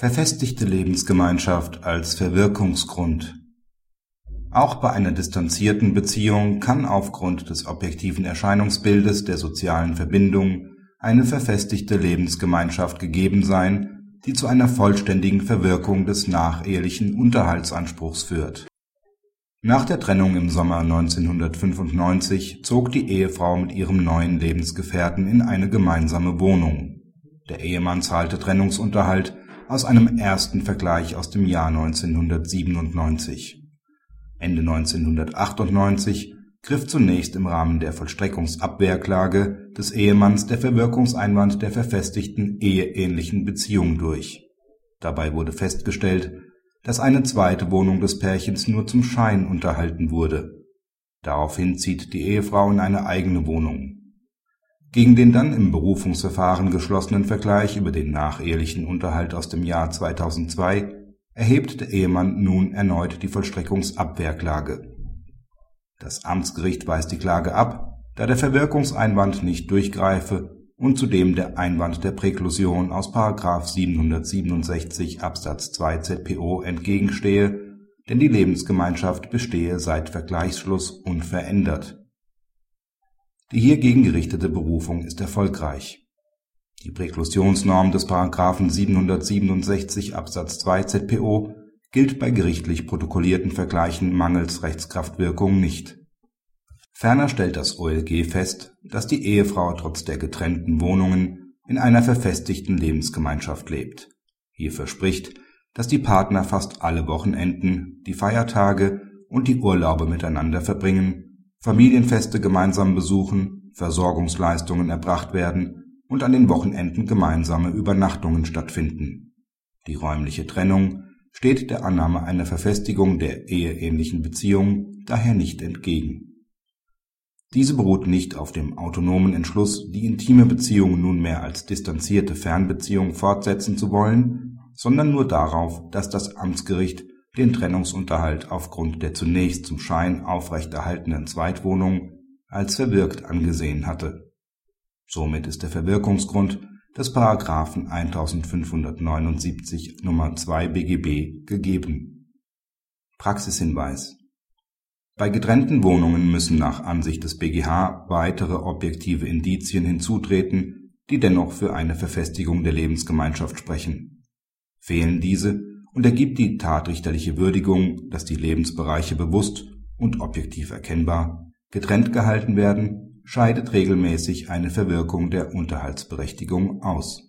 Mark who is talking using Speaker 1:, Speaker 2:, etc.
Speaker 1: Verfestigte Lebensgemeinschaft als Verwirkungsgrund Auch bei einer distanzierten Beziehung kann aufgrund des objektiven Erscheinungsbildes der sozialen Verbindung eine verfestigte Lebensgemeinschaft gegeben sein, die zu einer vollständigen Verwirkung des nachehelichen Unterhaltsanspruchs führt. Nach der Trennung im Sommer 1995 zog die Ehefrau mit ihrem neuen Lebensgefährten in eine gemeinsame Wohnung. Der Ehemann zahlte Trennungsunterhalt aus einem ersten Vergleich aus dem Jahr 1997. Ende 1998 griff zunächst im Rahmen der Vollstreckungsabwehrklage des Ehemanns der Verwirkungseinwand der verfestigten eheähnlichen Beziehung durch. Dabei wurde festgestellt, dass eine zweite Wohnung des Pärchens nur zum Schein unterhalten wurde. Daraufhin zieht die Ehefrau in eine eigene Wohnung gegen den dann im Berufungsverfahren geschlossenen Vergleich über den nachehelichen Unterhalt aus dem Jahr 2002 erhebt der Ehemann nun erneut die Vollstreckungsabwehrklage. Das Amtsgericht weist die Klage ab, da der Verwirkungseinwand nicht durchgreife und zudem der Einwand der Präklusion aus § 767 Absatz 2 ZPO entgegenstehe, denn die Lebensgemeinschaft bestehe seit Vergleichsschluss unverändert hiergegen gerichtete Berufung ist erfolgreich. Die Präklusionsnorm des § 767 Absatz 2 ZPO gilt bei gerichtlich protokollierten Vergleichen mangels Rechtskraftwirkung nicht. Ferner stellt das OLG fest, dass die Ehefrau trotz der getrennten Wohnungen in einer verfestigten Lebensgemeinschaft lebt. Hierfür spricht, dass die Partner fast alle Wochenenden, die Feiertage und die Urlaube miteinander verbringen Familienfeste gemeinsam besuchen, Versorgungsleistungen erbracht werden und an den Wochenenden gemeinsame Übernachtungen stattfinden. Die räumliche Trennung steht der Annahme einer Verfestigung der eheähnlichen Beziehung daher nicht entgegen. Diese beruht nicht auf dem autonomen Entschluss, die intime Beziehung nunmehr als distanzierte Fernbeziehung fortsetzen zu wollen, sondern nur darauf, dass das Amtsgericht den Trennungsunterhalt aufgrund der zunächst zum Schein aufrechterhaltenen Zweitwohnung als verwirkt angesehen hatte. Somit ist der Verwirkungsgrund des § 1579 Nr. 2 BGB gegeben. Praxishinweis Bei getrennten Wohnungen müssen nach Ansicht des BGH weitere objektive Indizien hinzutreten, die dennoch für eine Verfestigung der Lebensgemeinschaft sprechen. Fehlen diese und ergibt die tatrichterliche Würdigung, dass die Lebensbereiche bewusst und objektiv erkennbar getrennt gehalten werden, scheidet regelmäßig eine Verwirkung der Unterhaltsberechtigung aus